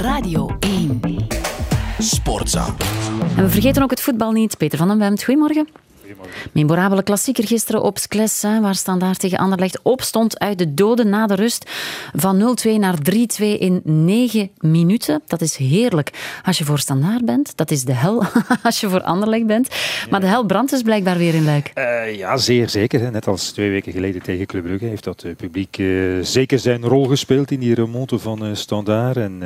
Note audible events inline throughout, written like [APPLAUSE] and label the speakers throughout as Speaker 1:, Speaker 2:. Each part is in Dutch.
Speaker 1: Radio 1.
Speaker 2: Sportza.
Speaker 3: En we vergeten ook het voetbal niet. Peter van den Bemt, goedemorgen. Memorabele klassieker gisteren op Skles, hè, waar Standaard tegen Anderlecht opstond uit de doden na de rust. Van 0-2 naar 3-2 in 9 minuten. Dat is heerlijk als je voor Standaard bent. Dat is de hel [LAUGHS] als je voor Anderlecht bent. Maar de hel brandt dus blijkbaar weer in Luik.
Speaker 4: Uh, ja, zeer zeker. Net als twee weken geleden tegen Club Brugge heeft dat uh, publiek uh, zeker zijn rol gespeeld in die remonte van Standaard. En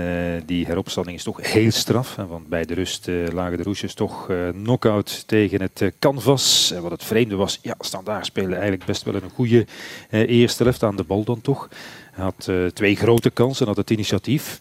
Speaker 4: die heropstanding is toch heel straf. Hè, want bij de rust lagen de Roesjes toch knock-out tegen het canvas. En wat het vreemde was, ja, Standaard speelde eigenlijk best wel een goede eerste helft aan de bal dan toch. Hij had twee grote kansen, had het initiatief.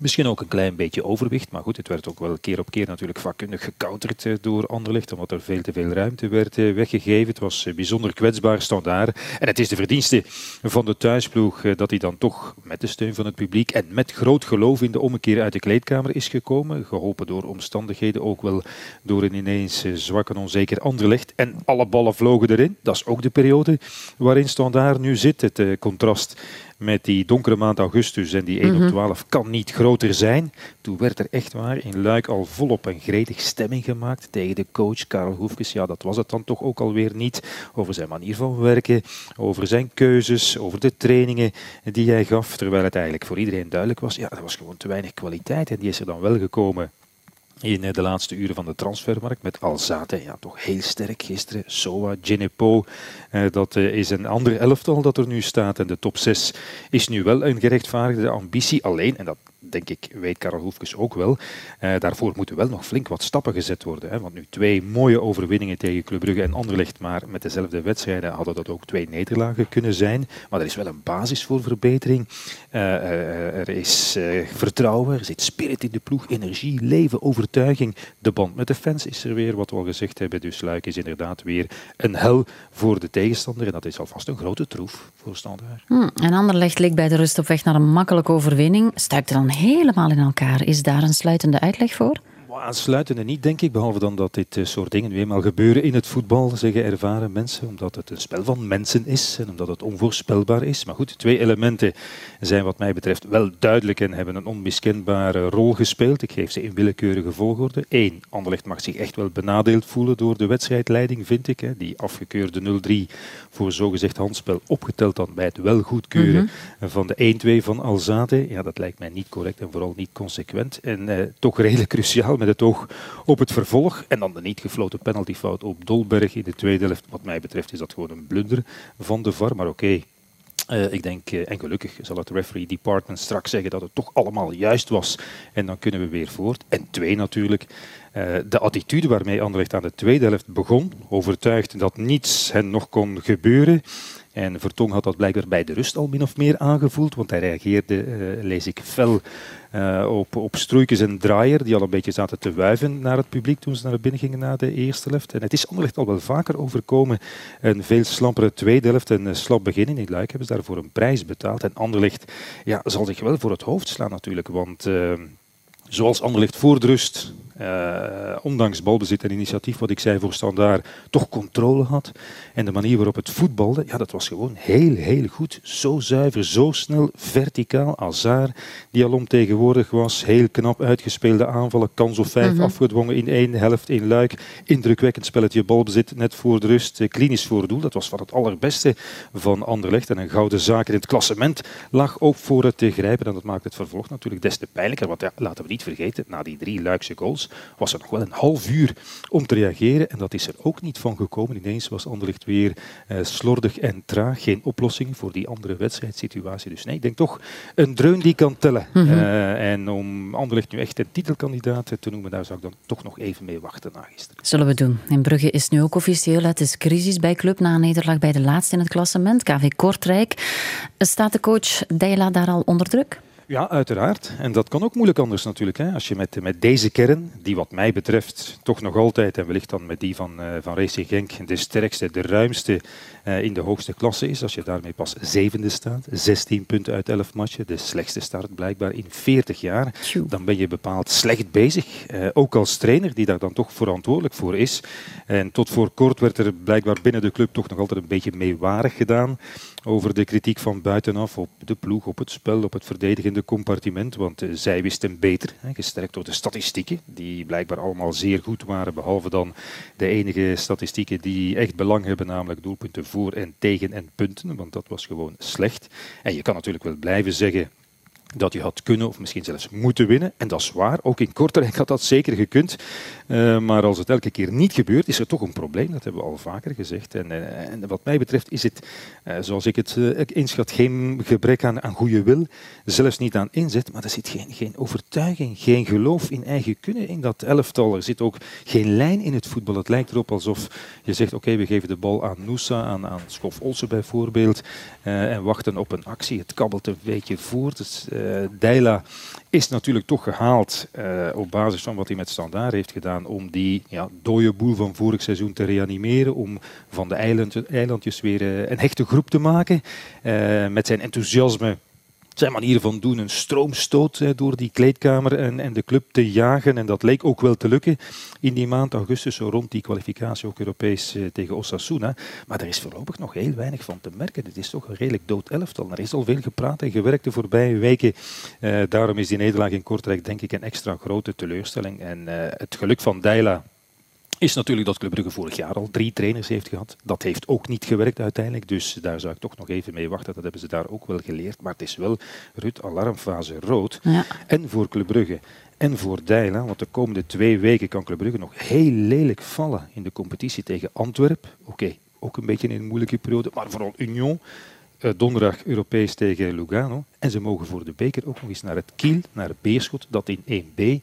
Speaker 4: Misschien ook een klein beetje overwicht, maar goed, het werd ook wel keer op keer natuurlijk vakkundig gecounterd eh, door Anderlecht, omdat er veel te veel ruimte werd eh, weggegeven. Het was eh, bijzonder kwetsbaar standaard. En het is de verdienste van de thuisploeg dat hij dan toch met de steun van het publiek en met groot geloof in de ommekeer uit de kleedkamer is gekomen. Geholpen door omstandigheden, ook wel door een ineens zwak en onzeker Anderlecht. En alle ballen vlogen erin. Dat is ook de periode waarin standaard nu zit. Het contrast met die donkere maand augustus en die 1 op 12 mhm. kan niet groter zijn. Toen werd er echt waar in Luik al volop een gretig stemming gemaakt tegen de coach Karel Hoefkes. Ja, dat was het dan toch ook alweer niet. Over zijn manier van werken, over zijn keuzes, over de trainingen die hij gaf. Terwijl het eigenlijk voor iedereen duidelijk was, ja, er was gewoon te weinig kwaliteit. En die is er dan wel gekomen in eh, de laatste uren van de transfermarkt met Alzate. Ja, toch heel sterk gisteren. Soa, Genepo. Eh, dat eh, is een ander elftal dat er nu staat. En de top 6 is nu wel een gerechtvaardigde ambitie. Alleen, en dat denk ik, weet Karel Hoefkes ook wel. Uh, daarvoor moeten wel nog flink wat stappen gezet worden. Hè? Want nu twee mooie overwinningen tegen Club Brugge en Anderlecht, maar met dezelfde wedstrijden hadden dat ook twee nederlagen kunnen zijn. Maar er is wel een basis voor verbetering. Uh, uh, er is vertrouwen, er zit spirit in de ploeg, energie, leven, overtuiging. De band met de fans is er weer, wat we al gezegd hebben. Dus Luik is inderdaad weer een hel voor de tegenstander. En dat is alvast een grote troef voor Standaard.
Speaker 3: Hmm, en Anderlecht leek bij de rust op weg naar een makkelijke overwinning. Stuipt er dan helemaal in elkaar. Is daar een sluitende uitleg voor?
Speaker 4: Aansluitende niet, denk ik, behalve dan dat dit eh, soort dingen nu eenmaal gebeuren in het voetbal, zeggen ervaren mensen, omdat het een spel van mensen is en omdat het onvoorspelbaar is. Maar goed, twee elementen zijn wat mij betreft wel duidelijk en hebben een onmiskenbare rol gespeeld. Ik geef ze in willekeurige volgorde. Eén, Anderlecht mag zich echt wel benadeeld voelen door de wedstrijdleiding, vind ik. Die afgekeurde 0-3 voor zogezegd handspel, opgeteld dan bij het wel goedkeuren mhm. van de 1-2 van Alzate. Ja, dat lijkt mij niet correct en vooral niet consequent. En eh, toch redelijk cruciaal met het oog op het vervolg. En dan de niet gefloten penaltyfout op Dolberg in de tweede helft. Wat mij betreft is dat gewoon een blunder van de VAR. Maar oké, eh, ik denk, uh, en gelukkig zal het referee department straks zeggen dat het toch allemaal juist was. En dan kunnen we weer voort. En twee natuurlijk, uh, de attitude waarmee Anderlecht aan de tweede helft begon, overtuigd dat niets hen nog kon gebeuren. En Vertong had dat blijkbaar bij de rust al min of meer aangevoeld, want hij reageerde, uh, lees ik, fel uh, op, op Stroeikens en Draaier, die al een beetje zaten te wuiven naar het publiek toen ze naar binnen gingen na de eerste helft. En het is Anderlecht al wel vaker overkomen. Een veel slampere tweede helft en een slap begin in Luik hebben ze daarvoor een prijs betaald. En Anderlecht ja, zal zich wel voor het hoofd slaan natuurlijk, want... Uh, zoals Anderlecht voor de rust uh, ondanks balbezit en initiatief, wat ik zei voor Standaard, toch controle had. En de manier waarop het voetbalde, ja, dat was gewoon heel, heel goed. Zo zuiver, zo snel, verticaal. Azar, die al tegenwoordig was, heel knap uitgespeelde aanvallen, kans of vijf mhm. afgedwongen in één helft in Luik. Indrukwekkend spelletje balbezit, net voor de rust, eh, klinisch voor doel. Dat was van het allerbeste van Anderlecht. En een gouden zaak in het klassement lag ook voor het te grijpen. En dat maakt het vervolg natuurlijk des te pijnlijker. Want ja, laten we niet vergeten, na die drie Luikse goals was er nog wel een half uur om te reageren. En dat is er ook niet van gekomen. Ineens was Anderlecht weer uh, slordig en traag. Geen oplossing voor die andere wedstrijdsituatie. Dus nee, ik denk toch een dreun die kan tellen. Mhm. Eh, en om Anderlecht nu echt een titelkandidaat te noemen, daar zou ik dan toch nog even mee wachten na gisteren.
Speaker 3: Zullen we doen. In Brugge is nu ook officieel. Het is crisis bij club na een nederlaag bij de laatste in het klassement. KV Kortrijk. Staat de coach Deila daar al onder druk?
Speaker 4: Ja, uiteraard. En dat kan ook moeilijk anders natuurlijk. Hè. Als je met, met deze kern, die wat mij betreft toch nog altijd, en wellicht dan met die van, uh, van Racing Genk, de sterkste, de ruimste uh, in de hoogste klasse is, als je daarmee pas zevende staat, 16 punten uit 11 matchen, de slechtste start blijkbaar in 40 jaar, dan ben je bepaald slecht bezig. Uh, ook als trainer, die daar dan toch verantwoordelijk voor is. En tot voor kort werd er blijkbaar binnen de club toch nog altijd een beetje meewarig gedaan over de kritiek van buitenaf op de ploeg, op het spel, op het verdedigende compartimenten, want zij wisten beter, gesterkt door de statistieken, die blijkbaar allemaal zeer goed waren, behalve dan de enige statistieken die echt belang hebben, namelijk doelpunten voor en tegen en punten, want dat was gewoon slecht. En je kan natuurlijk wel blijven zeggen dat je had kunnen of misschien zelfs moeten winnen. En dat is waar, ook in Kortrijk had dat zeker gekund. Uh, maar als het elke keer niet gebeurt, is er toch een probleem. Dat hebben we al vaker gezegd. En, uh, en wat mij betreft is het, uh, zoals ik het inschat, geen gebrek aan, aan goede wil. Zelfs niet aan inzet, maar er zit geen, geen overtuiging, geen geloof in eigen kunnen in dat elftal. Er zit ook geen lijn in het voetbal. Het lijkt erop alsof je zegt, oké, we geven de bal aan Noosa, aan, aan Schof Olsen bijvoorbeeld, en wachten op een actie. Het kabbelt een beetje voort. Dus, Deila is natuurlijk toch gehaald uh, op basis van wat hij met Standaard heeft gedaan om die ja, dode boel van vorig seizoen te reanimeren, om van de eiland, eilandjes weer uh, een hechte groep te maken. met zijn enthousiasme zijn manier van doen, een stroomstoot door die kleedkamer en, en, de club te jagen. En dat leek ook wel te lukken in die maand augustus, zo rond die kwalificatie ook Europees eh, tegen Osasuna. Maar er is voorlopig nog heel weinig van te merken. Het is toch een redelijk dood elftal. Er is al veel gepraat en gewerkt de voorbije weken. Uh, daarom is die nederlaag in Kortrijk denk ik een extra grote teleurstelling. En uh, het geluk van Deila is natuurlijk dat Club Brugge vorig jaar al drie trainers heeft gehad. Dat heeft ook niet gewerkt uiteindelijk, dus daar zou ik toch nog even mee wachten. Dat hebben ze daar ook wel geleerd. Maar het is wel, Ruud, alarmfase rood. Ja. En voor Club Brugge en voor Dijla, want de komende twee weken kan Club Brugge nog heel lelijk vallen in de competitie tegen Antwerpen. Oké, okay, ook een beetje in een moeilijke periode, maar vooral Union. Uh, donderdag Europees tegen Lugano. En ze mogen voor de beker ook nog eens naar het Kiel, naar het Beerschot, dat in 1B uh,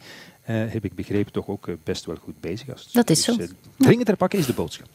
Speaker 4: heb ik begrepen, toch ook uh, best wel goed bezig is.
Speaker 3: Dat is
Speaker 4: dus,
Speaker 3: zo.
Speaker 4: Uh, dringend ter pakken is de boodschap.